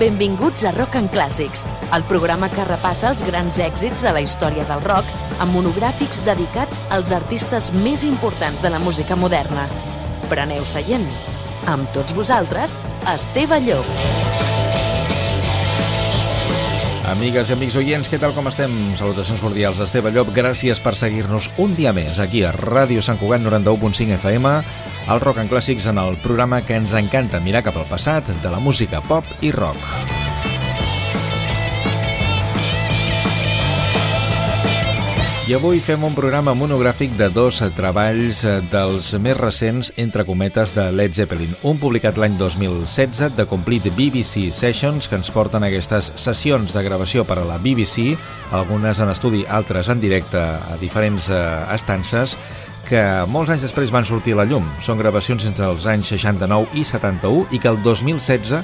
Benvinguts a Rock and Clàssics, el programa que repassa els grans èxits de la història del rock amb monogràfics dedicats als artistes més importants de la música moderna. Preneu seient. Amb tots vosaltres, Esteve Llop. Amigues i amics oients, què tal com estem? Salutacions cordials d'Esteve Llop. Gràcies per seguir-nos un dia més aquí a Ràdio Sant Cugat 91.5 FM, al Rock and Clàssics en el programa que ens encanta mirar cap al passat de la música pop i rock. I avui fem un programa monogràfic de dos treballs dels més recents, entre cometes, de Led Zeppelin. Un publicat l'any 2016, de Complete BBC Sessions, que ens porten aquestes sessions de gravació per a la BBC, algunes en estudi, altres en directe a diferents eh, estances, que molts anys després van sortir a la llum. Són gravacions entre els anys 69 i 71 i que el 2016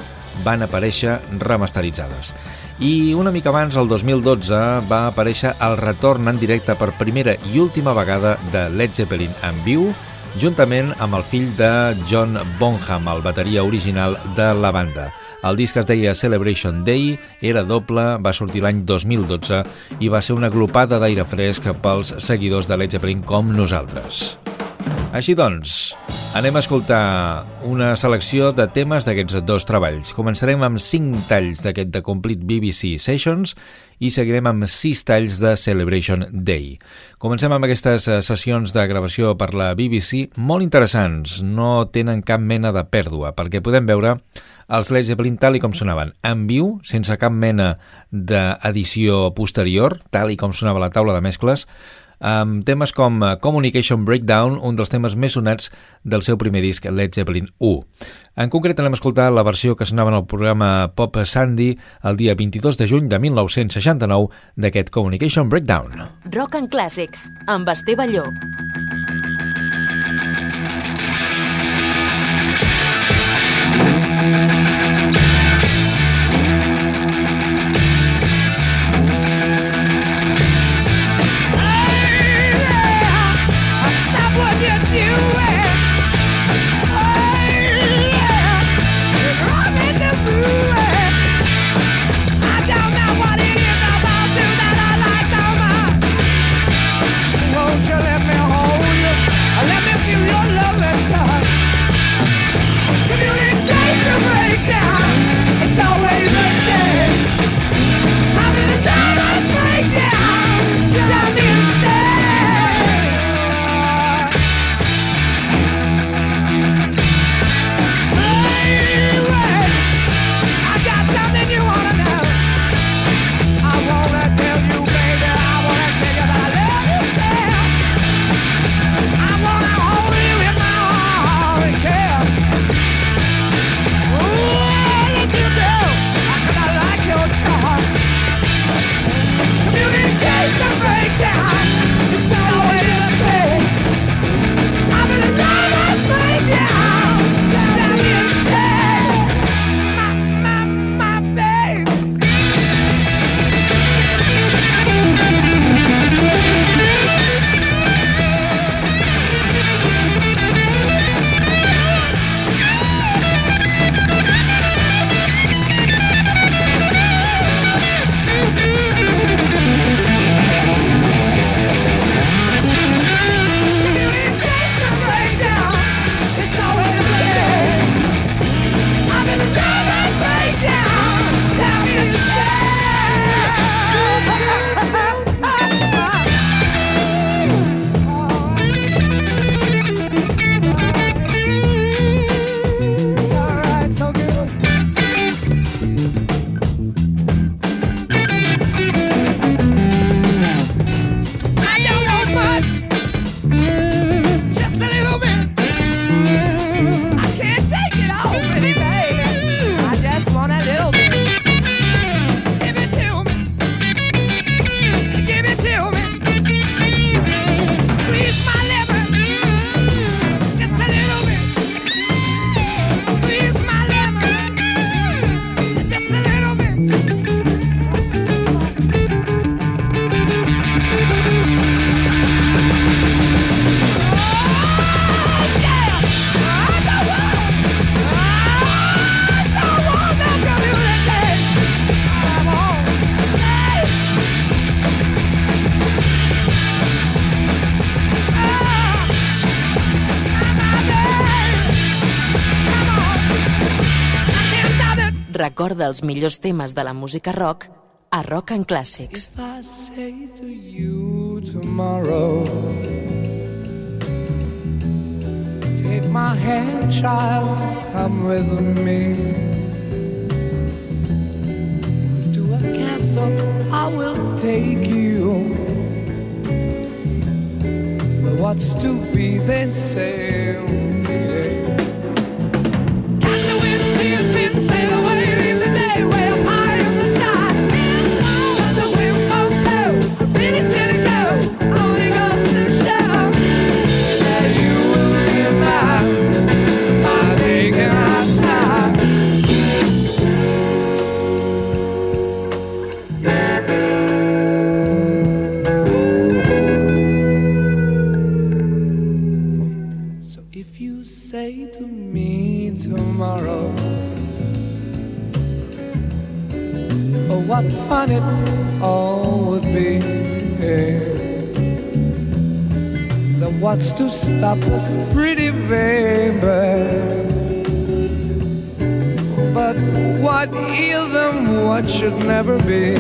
van aparèixer remasteritzades. I una mica abans, el 2012, va aparèixer el retorn en directe per primera i última vegada de Led Zeppelin en viu, juntament amb el fill de John Bonham, el bateria original de la banda. El disc es deia Celebration Day, era doble, va sortir l'any 2012 i va ser una glopada d'aire fresc pels seguidors de Led Zeppelin com nosaltres. Així doncs, anem a escoltar una selecció de temes d'aquests dos treballs. Començarem amb 5 talls d'aquest de Complete BBC Sessions i seguirem amb 6 talls de Celebration Day. Comencem amb aquestes eh, sessions de gravació per la BBC, molt interessants, no tenen cap mena de pèrdua, perquè podem veure els Led Zeppelin tal i com sonaven, en viu, sense cap mena d'edició posterior, tal i com sonava la taula de mescles, amb temes com eh, Communication Breakdown, un dels temes més sonats del seu primer disc Led Zeppelin 1. En concret anem a escoltar la versió que sonava en el programa Pop Sandy el dia 22 de juny de 1969 d'aquest Communication Breakdown. Rock and Classics, amb Esteve Llop. Recorda els millors temes de la música rock a Rock and Classics. If I say to you tomorrow Take my hand, child, come with me To a castle I will take you But what's to be, they say to stop us, pretty baby? But what is and what should never be?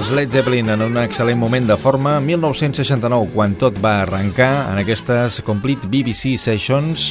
Els Led Zeppelin en un excel·lent moment de forma 1969, quan tot va arrencar en aquestes Complete BBC Sessions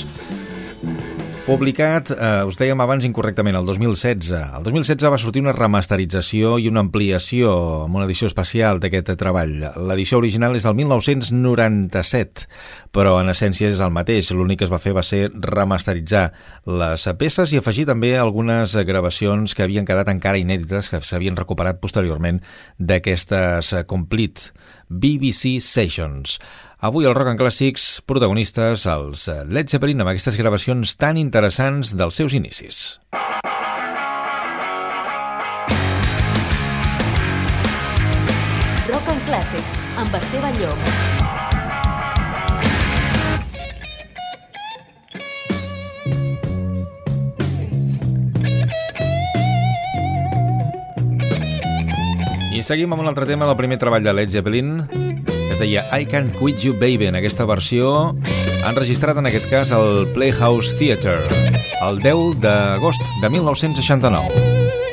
publicat, eh, us dèiem abans incorrectament, el 2016. El 2016 va sortir una remasterització i una ampliació amb una edició especial d'aquest treball. L'edició original és del 1997, però en essència és el mateix. L'únic que es va fer va ser remasteritzar les peces i afegir també algunes gravacions que havien quedat encara inèdites, que s'havien recuperat posteriorment d'aquestes Complete BBC Sessions. Avui al Rock and Classics, protagonistes els eh, Led Zeppelin amb aquestes gravacions tan interessants dels seus inicis. Rock and Classics, amb Esteve Llop. I seguim amb un altre tema del primer treball de Led Zeppelin, es deia I Can't Quit You Baby. En aquesta versió enregistrat en aquest cas al Playhouse Theatre, el 10 d'agost de 1969.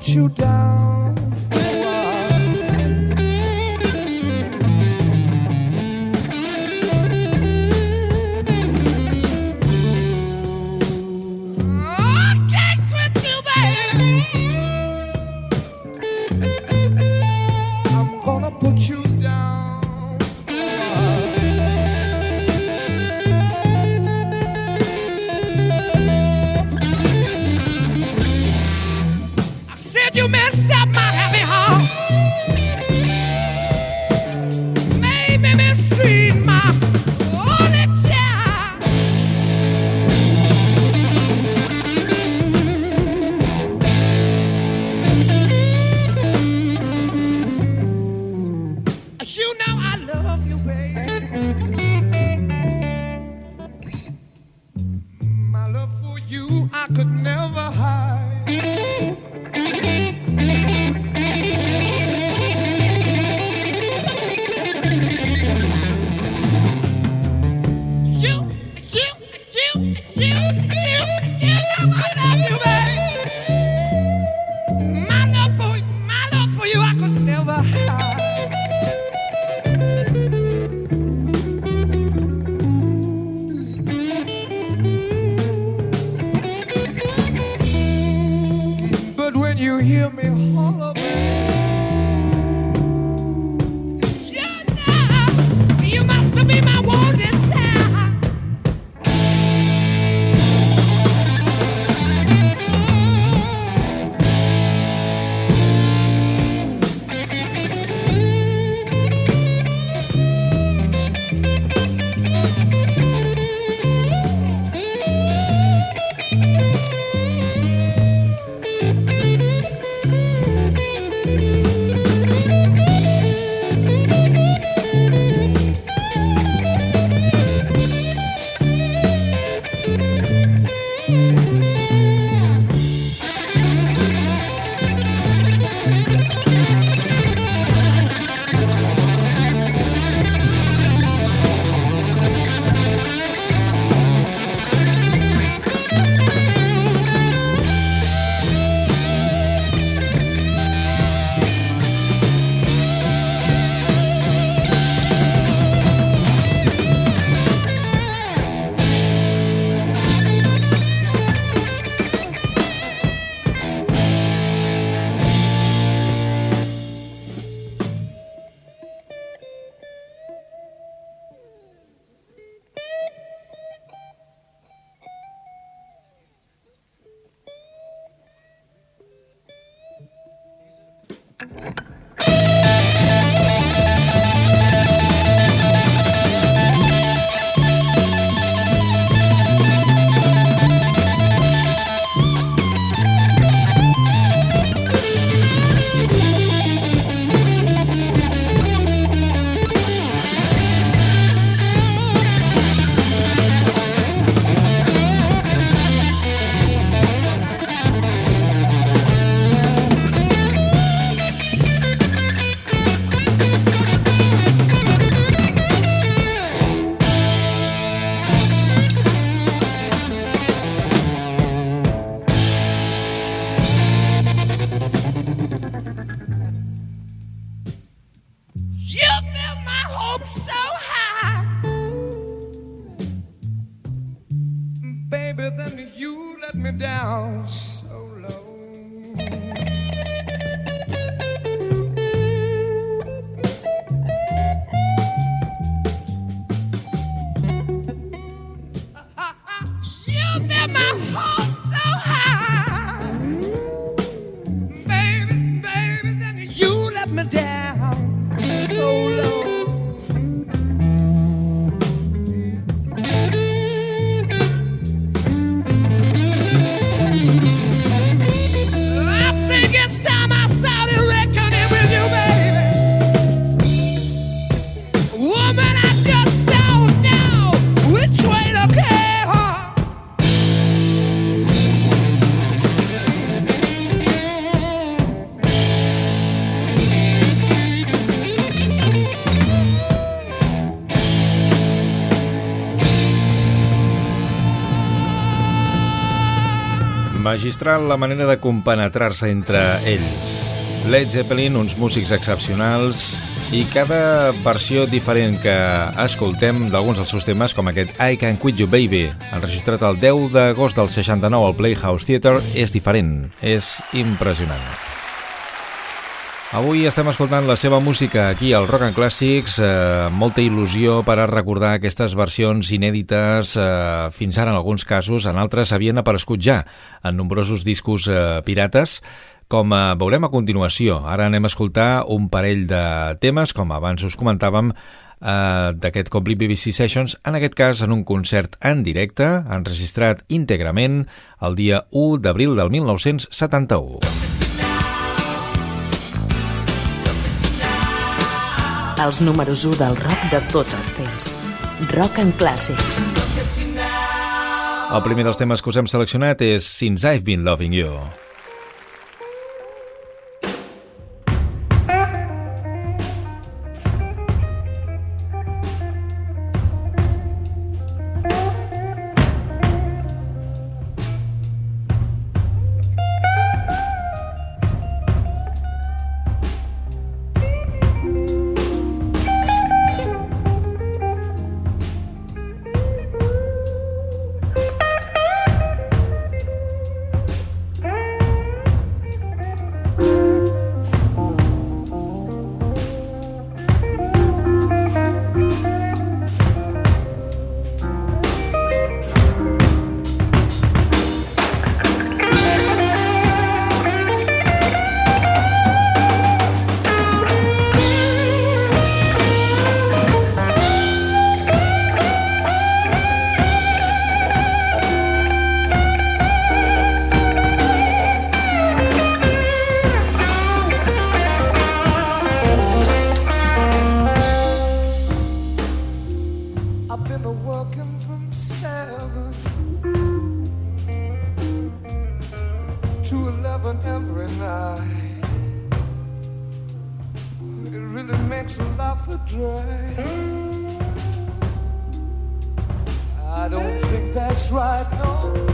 put you down. Magistral la manera de compenetrar-se entre ells. Led Zeppelin, uns músics excepcionals i cada versió diferent que escoltem d'alguns dels seus temes, com aquest I Can Quit You Baby, enregistrat el 10 d'agost del 69 al Playhouse Theatre, és diferent, és impressionant. Avui estem escoltant la seva música aquí al Rock and Classics, eh, molta il·lusió per a recordar aquestes versions inèdites, eh, fins ara en alguns casos, en altres havien aparegut ja en nombrosos discos eh, pirates, com eh, veurem a continuació. Ara anem a escoltar un parell de temes, com abans us comentàvem, eh, d'aquest Complete BBC Sessions, en aquest cas en un concert en directe, enregistrat íntegrament el dia 1 d'abril del 1971. Els números 1 del rock de tots els temps. Rock and Classics. El primer dels temes que us hem seleccionat és Since I've Been Loving You. Since I've been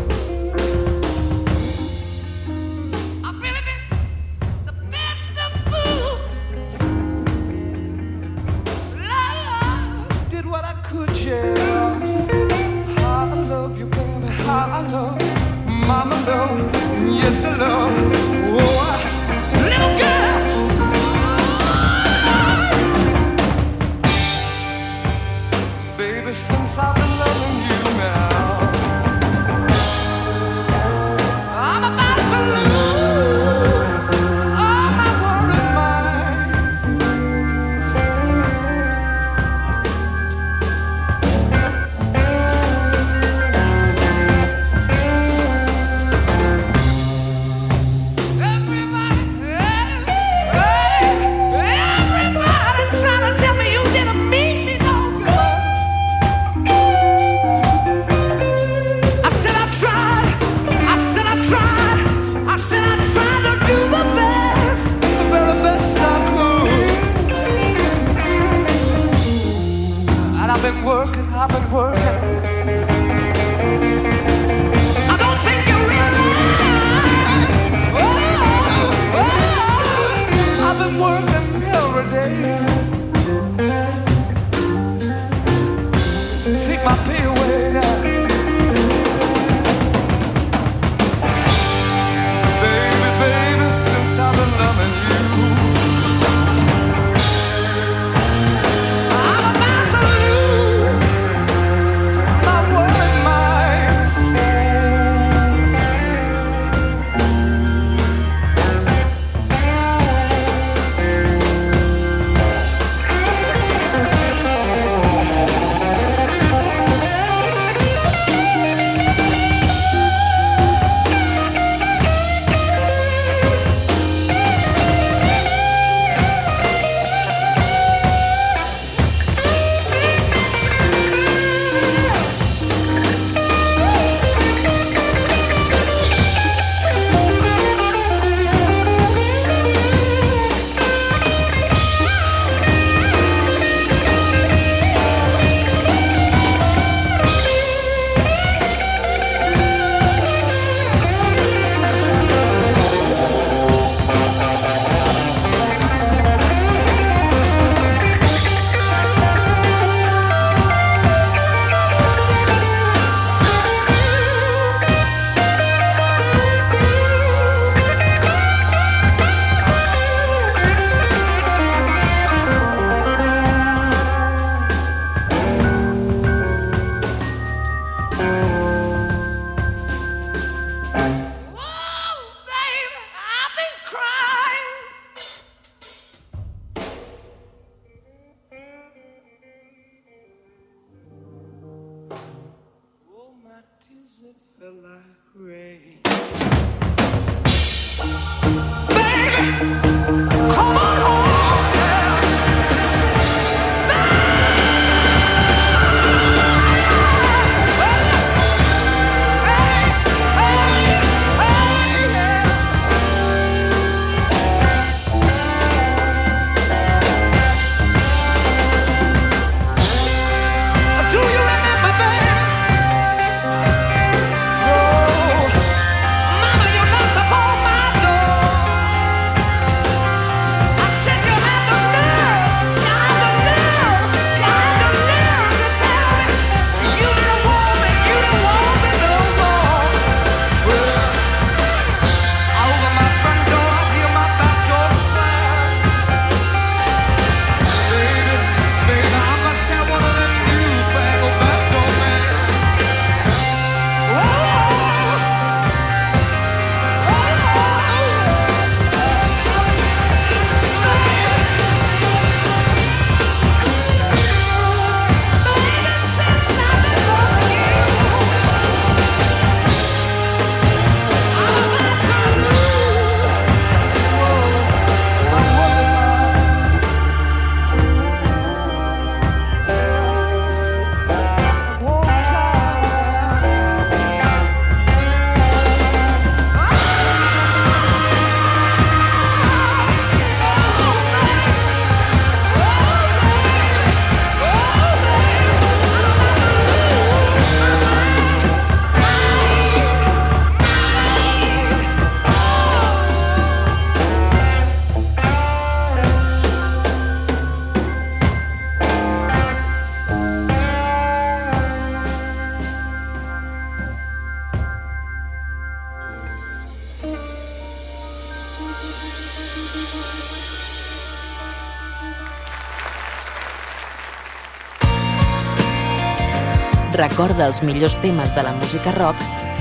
Recorda els millors temes de la música rock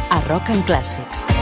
a Rock en Clàssics.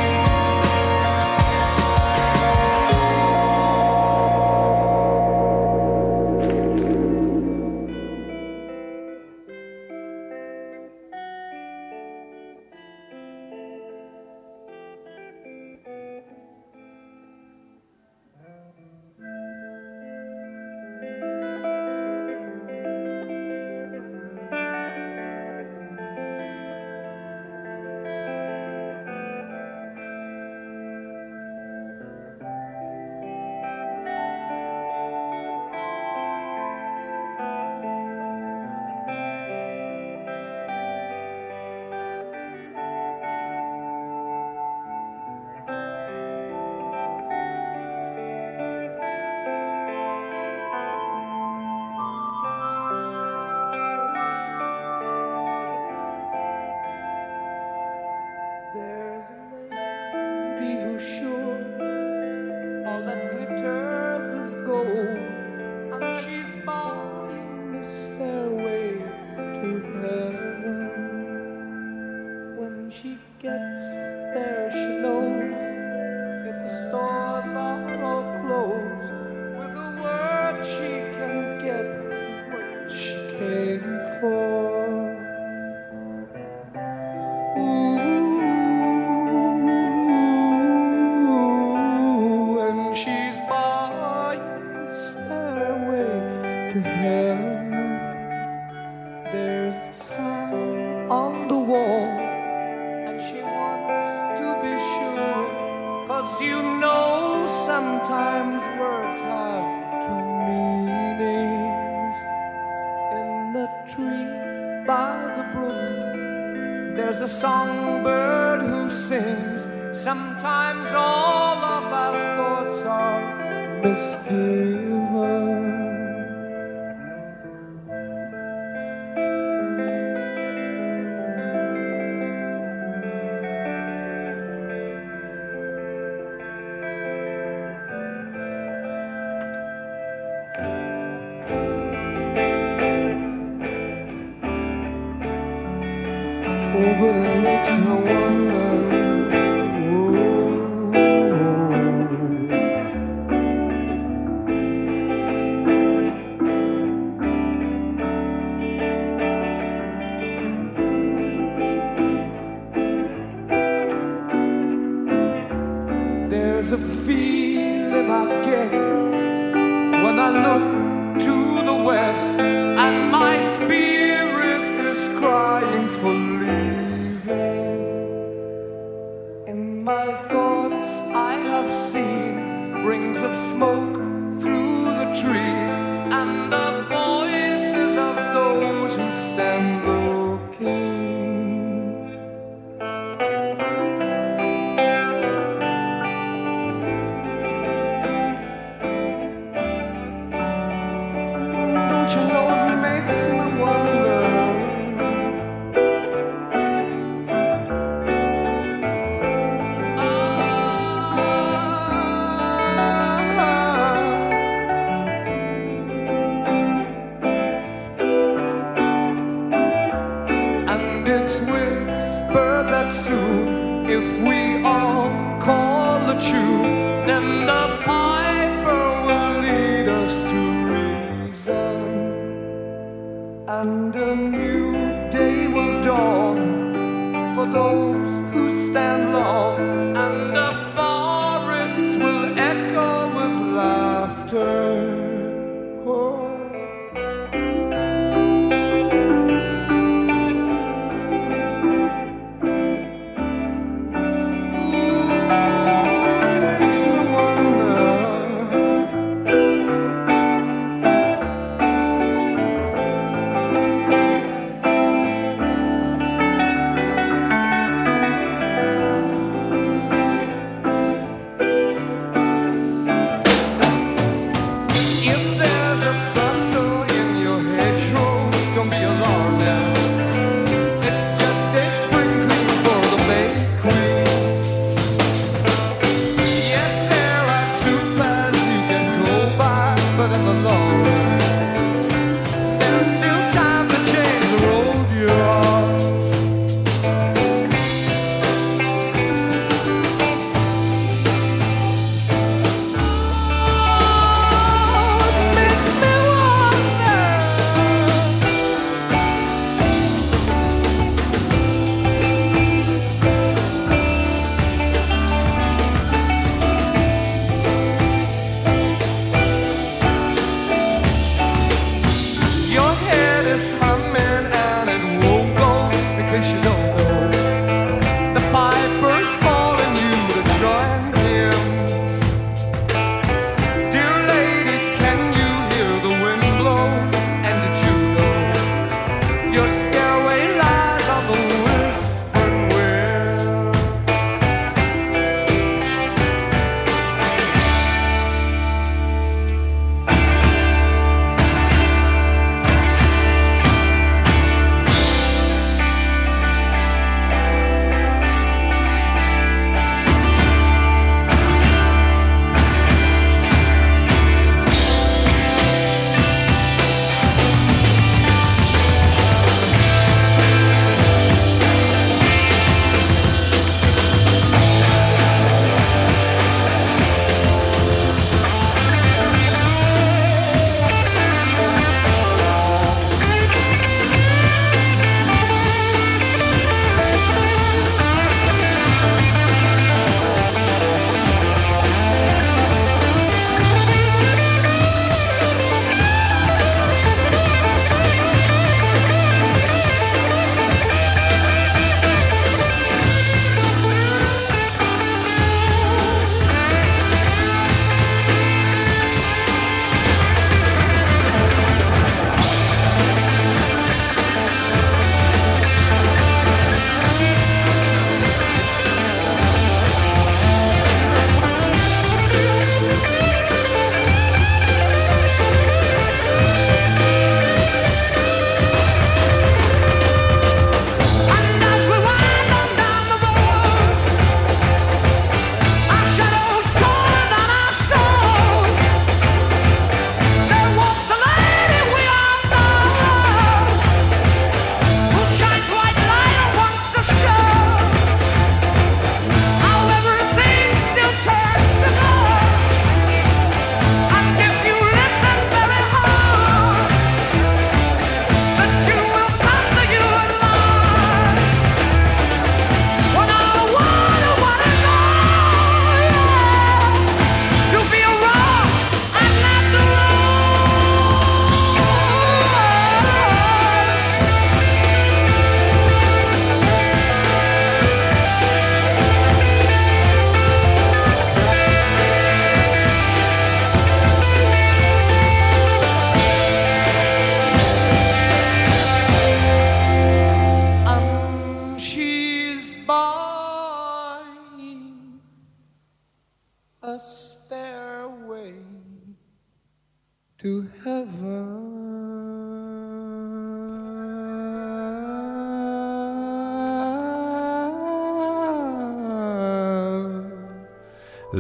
a songbird who sings. Sometimes all of our thoughts are misguided.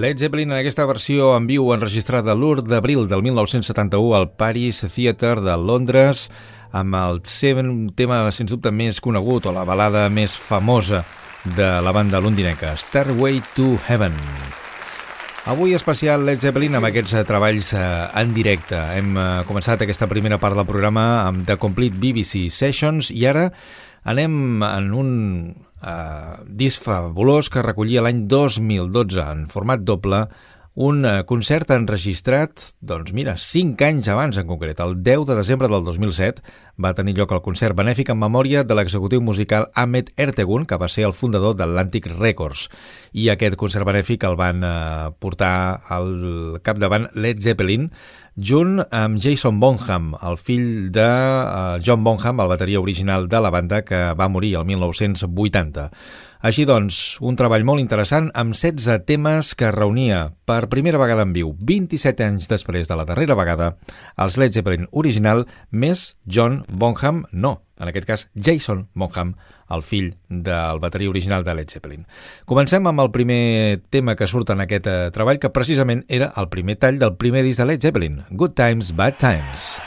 Led Zeppelin en aquesta versió en viu enregistrada l'1 d'abril del 1971 al Paris Theatre de Londres amb el seu tema, sens dubte, més conegut o la balada més famosa de la banda londinenca, Starway to Heaven. Avui especial Led Zeppelin amb aquests eh, treballs eh, en directe. Hem eh, començat aquesta primera part del programa amb The Complete BBC Sessions i ara anem en un eh, disc fabulós que recollia l'any 2012 en format doble un eh, concert enregistrat, doncs mira, 5 anys abans en concret, el 10 de desembre del 2007, va tenir lloc el concert benèfic en memòria de l'executiu musical Ahmet Ertegun, que va ser el fundador d'Atlantic Records. I aquest concert benèfic el van eh, portar al capdavant Led Zeppelin, junt amb Jason Bonham, el fill de uh, John Bonham, el bateria original de la banda que va morir el 1980. Així doncs, un treball molt interessant amb 16 temes que reunia per primera vegada en viu, 27 anys després de la darrera vegada, els Led Zeppelin original més John Bonham, no, en aquest cas Jason Bonham, el fill del bateria original de Led Zeppelin. Comencem amb el primer tema que surt en aquest eh, treball, que precisament era el primer tall del primer disc de Led Zeppelin, Good Times, Bad Times.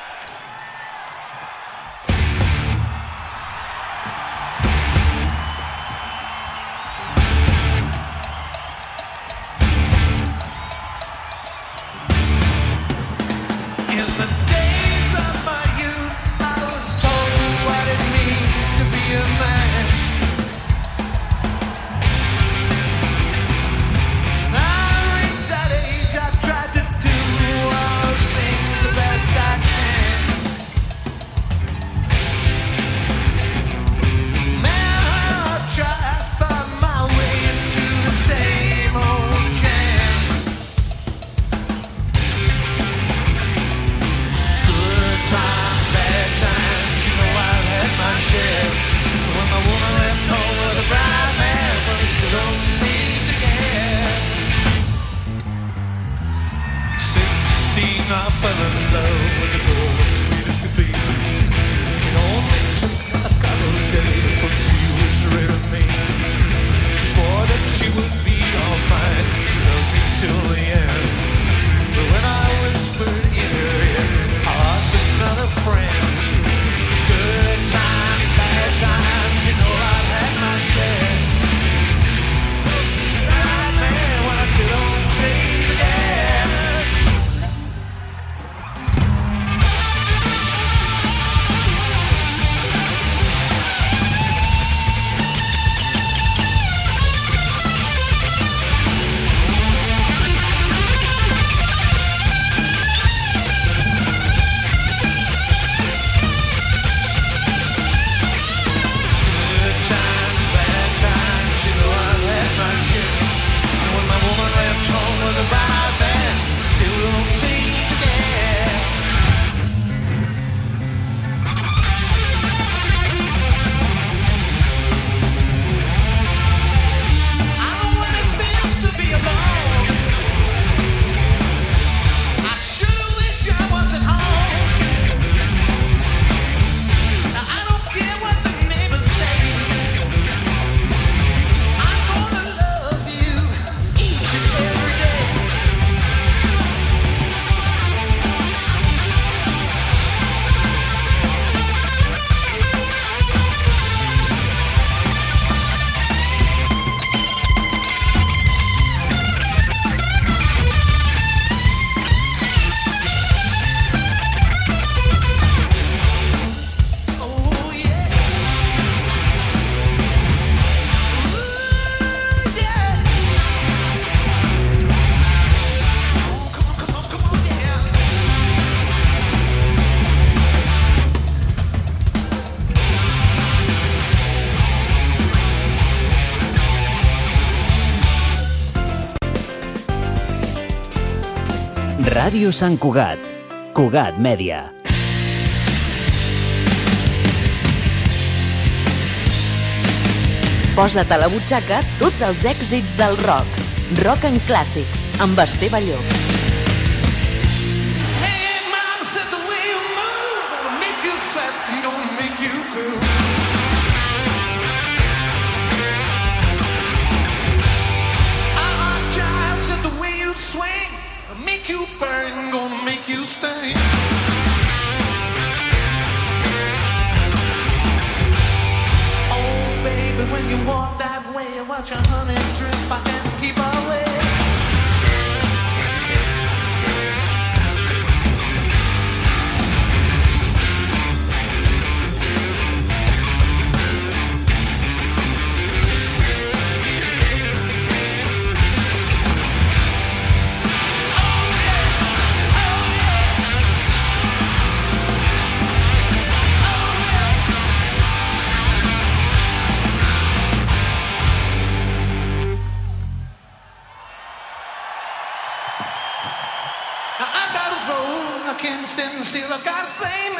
Ràdio Sant Cugat. Cugat Mèdia. Posa't a la butxaca tots els èxits del rock. Rock en clàssics, amb Esteve Llop. You walk that way, watch your honey drip. I can't keep away. flame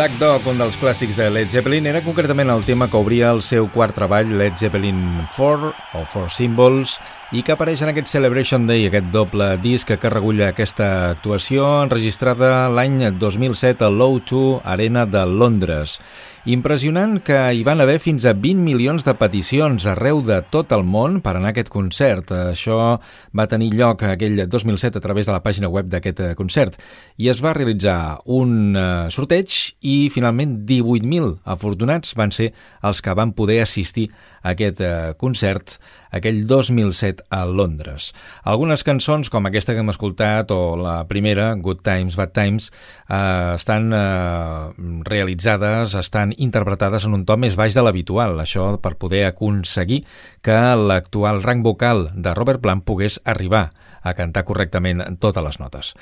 Black Dog, un dels clàssics de Led Zeppelin, era concretament el tema que obria el seu quart treball, Led Zeppelin 4, o Four Symbols, i que apareix en aquest Celebration Day, aquest doble disc que recull aquesta actuació enregistrada l'any 2007 a l'O2 Arena de Londres. Impressionant que hi van haver fins a 20 milions de peticions arreu de tot el món per anar a aquest concert. Això va tenir lloc aquell 2007 a través de la pàgina web d'aquest eh, concert i es va realitzar un eh, sorteig i finalment 18.000 afortunats van ser els que van poder assistir aquest eh, concert aquell 2007 a Londres. Algunes cançons, com aquesta que hem escoltat, o la primera, Good Times, Bad Times, eh, estan eh, realitzades, estan interpretades en un to més baix de l'habitual, això per poder aconseguir que l'actual rang vocal de Robert Plant pogués arribar cantar correctament totes les notes.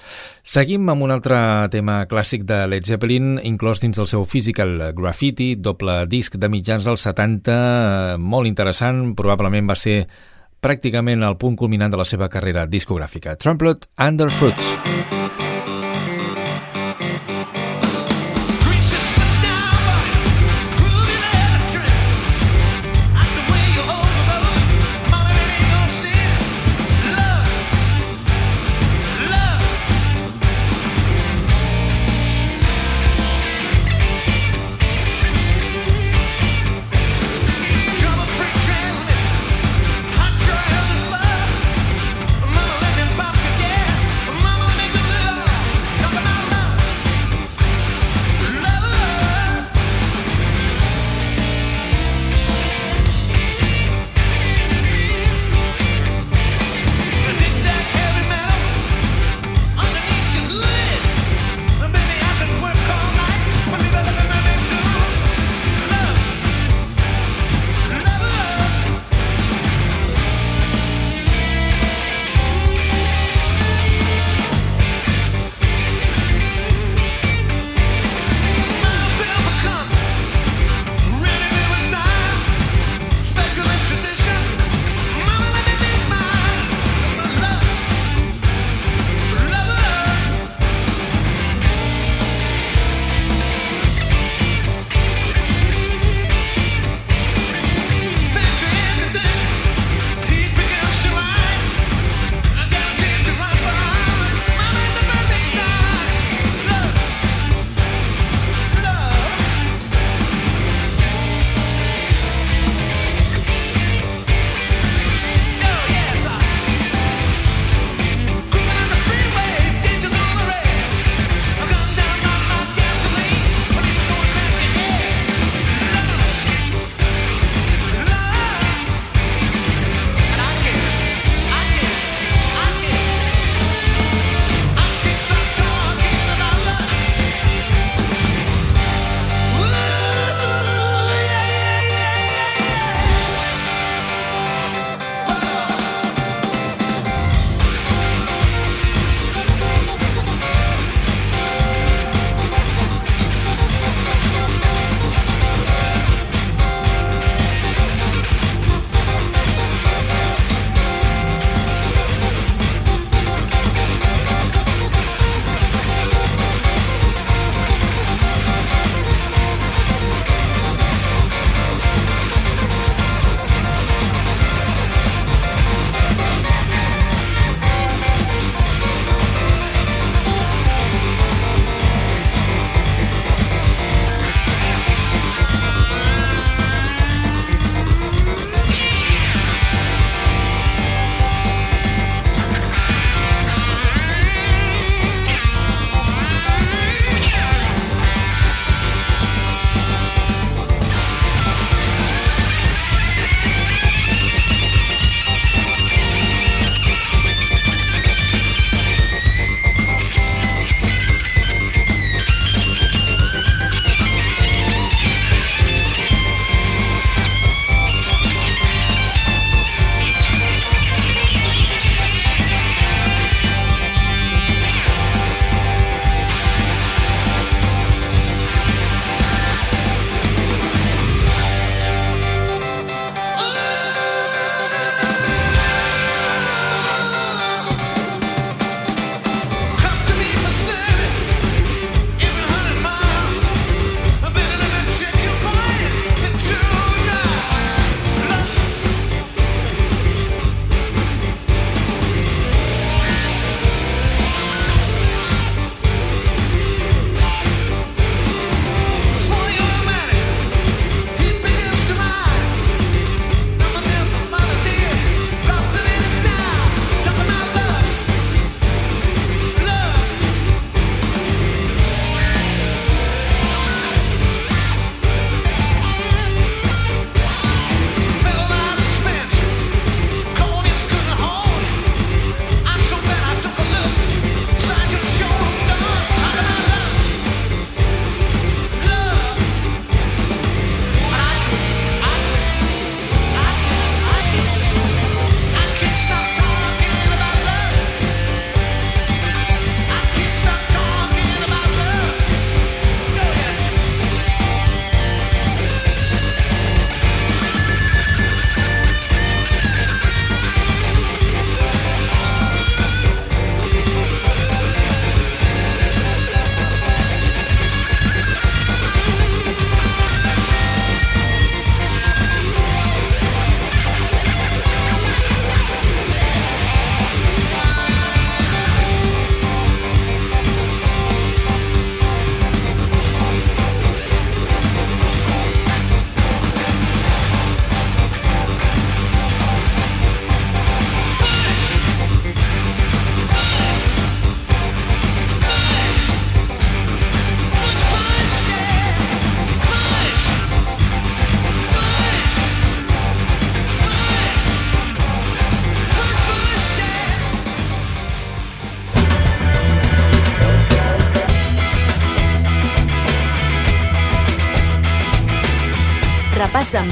Seguim amb un altre tema clàssic de Led Zeppelin, inclòs dins del seu Physical Graffiti, doble disc de mitjans dels 70, molt interessant, probablement va ser pràcticament el punt culminant de la seva carrera discogràfica. Trumplet Under Fruits. Mama,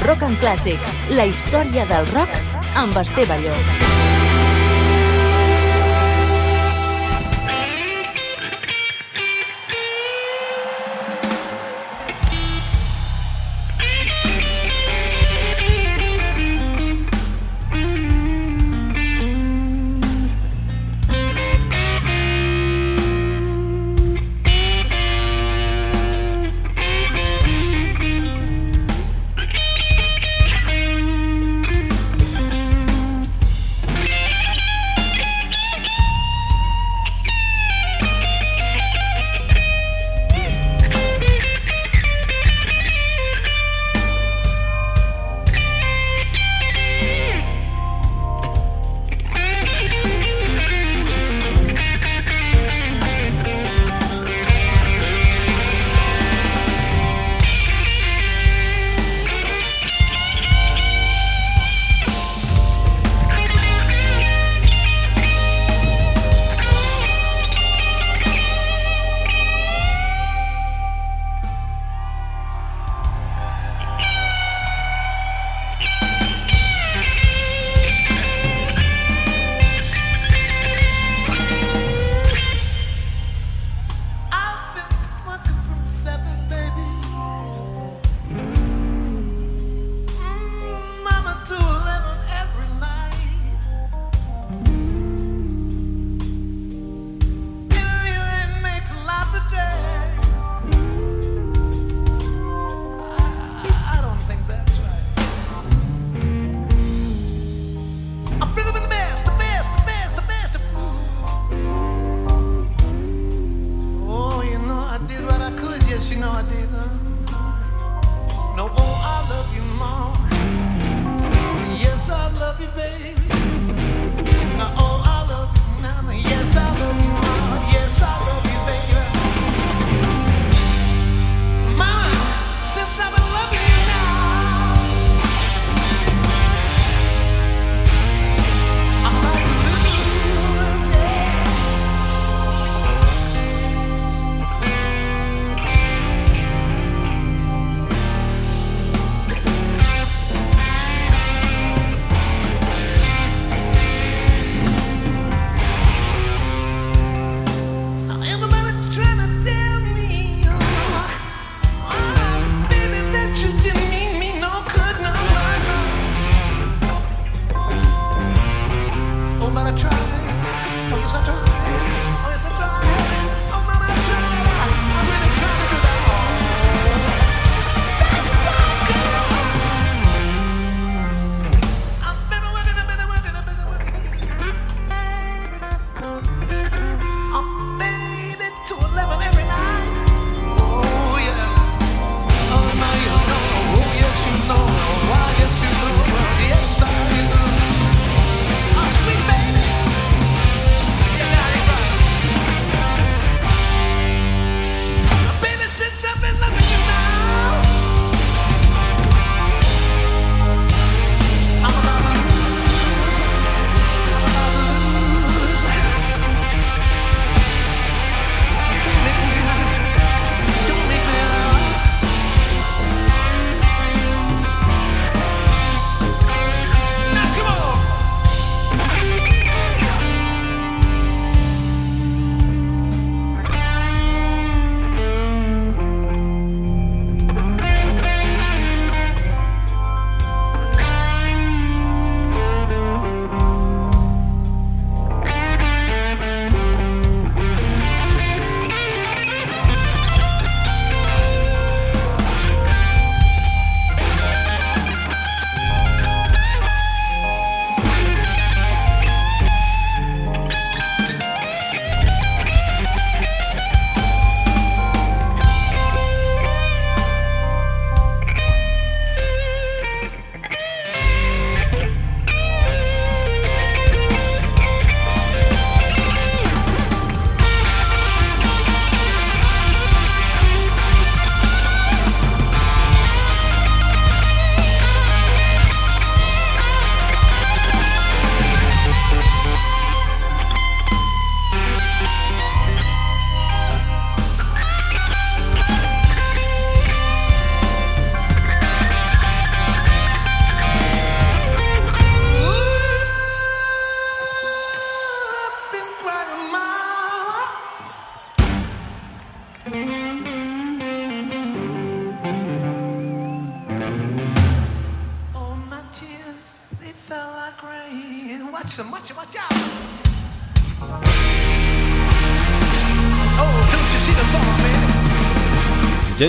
Rock and Classics, la història del rock amb Esteve Llop.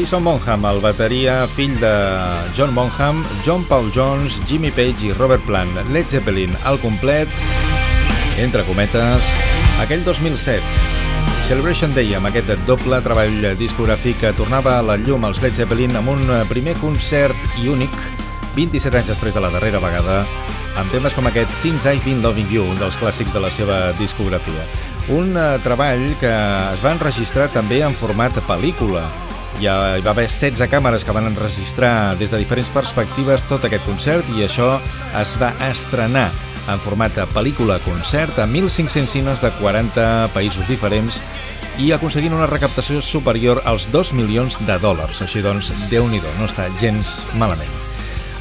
Jason Bonham, el bateria, fill de John Bonham, John Paul Jones, Jimmy Page i Robert Plant, Led Zeppelin al complet, entre cometes, aquell 2007. Celebration Day, amb aquest doble treball discogràfic que tornava a la llum als Led Zeppelin amb un primer concert i únic 27 anys després de la darrera vegada amb temes com aquest Since I've Been Loving You, un dels clàssics de la seva discografia. Un uh, treball que es va enregistrar també en format pel·lícula. Ja hi va haver 16 càmeres que van enregistrar des de diferents perspectives tot aquest concert i això es va estrenar en format de pel·lícula-concert a 1.500 cines de 40 països diferents i aconseguint una recaptació superior als 2 milions de dòlars. Així doncs, déu nhi no està gens malament.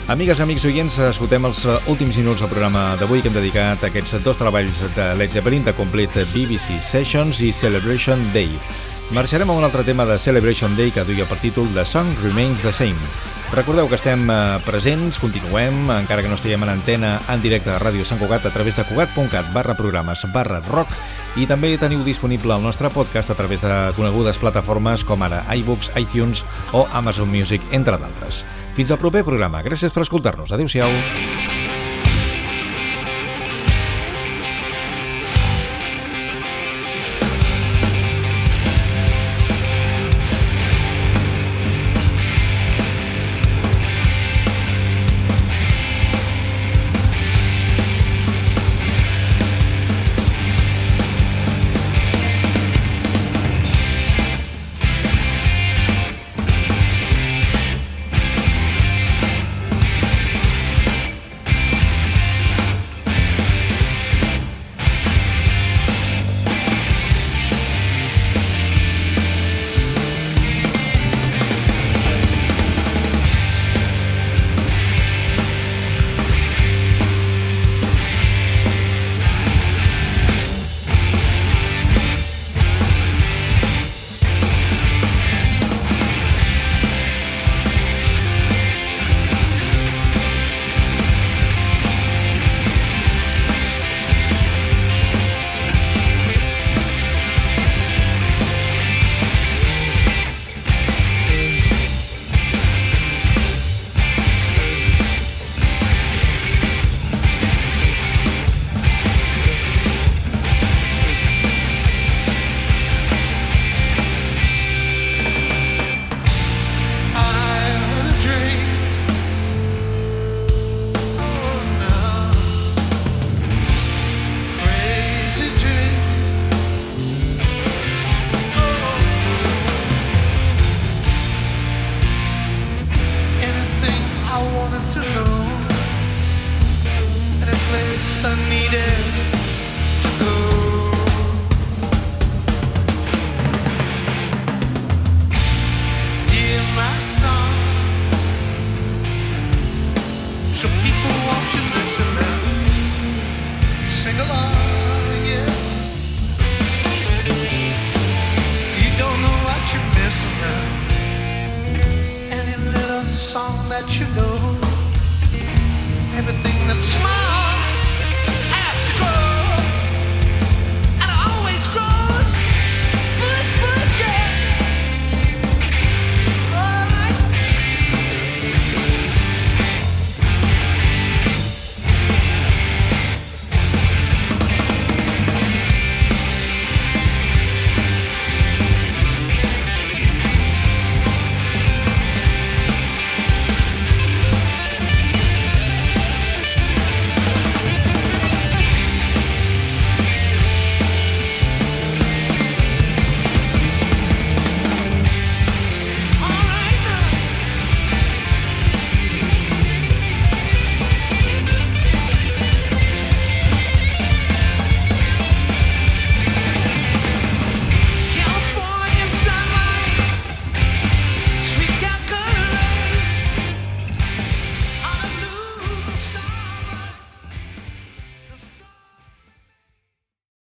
Amigues, amics oients, escoltem els últims minuts del programa d'avui que hem dedicat a aquests dos treballs de Led Zeppelin de Complete BBC Sessions i Celebration Day. Marxarem a un altre tema de Celebration Day que duia per títol The Song Remains the Same. Recordeu que estem eh, presents, continuem, encara que no estiguem en antena en directe a Ràdio Sant Cugat a través de cugat.cat barra programes barra rock i també teniu disponible el nostre podcast a través de conegudes plataformes com ara iBooks, iTunes o Amazon Music, entre d'altres. Fins al proper programa. Gràcies per escoltar-nos. Adéu-siau.